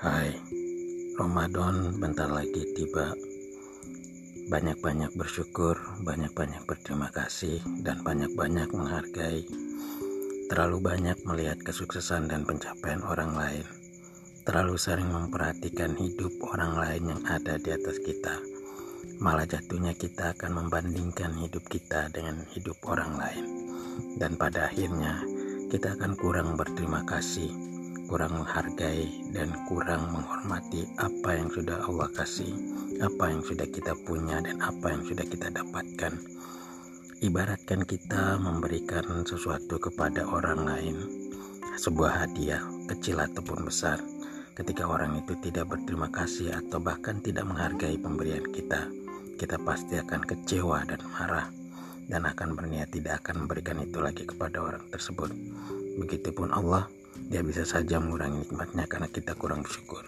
Hai, Ramadan bentar lagi tiba. Banyak-banyak bersyukur, banyak-banyak berterima kasih, dan banyak-banyak menghargai. Terlalu banyak melihat kesuksesan dan pencapaian orang lain. Terlalu sering memperhatikan hidup orang lain yang ada di atas kita. Malah jatuhnya kita akan membandingkan hidup kita dengan hidup orang lain. Dan pada akhirnya kita akan kurang berterima kasih kurang menghargai dan kurang menghormati apa yang sudah Allah kasih, apa yang sudah kita punya dan apa yang sudah kita dapatkan. Ibaratkan kita memberikan sesuatu kepada orang lain, sebuah hadiah kecil ataupun besar. Ketika orang itu tidak berterima kasih atau bahkan tidak menghargai pemberian kita, kita pasti akan kecewa dan marah dan akan berniat tidak akan memberikan itu lagi kepada orang tersebut. Begitupun Allah dia bisa saja mengurangi nikmatnya karena kita kurang bersyukur.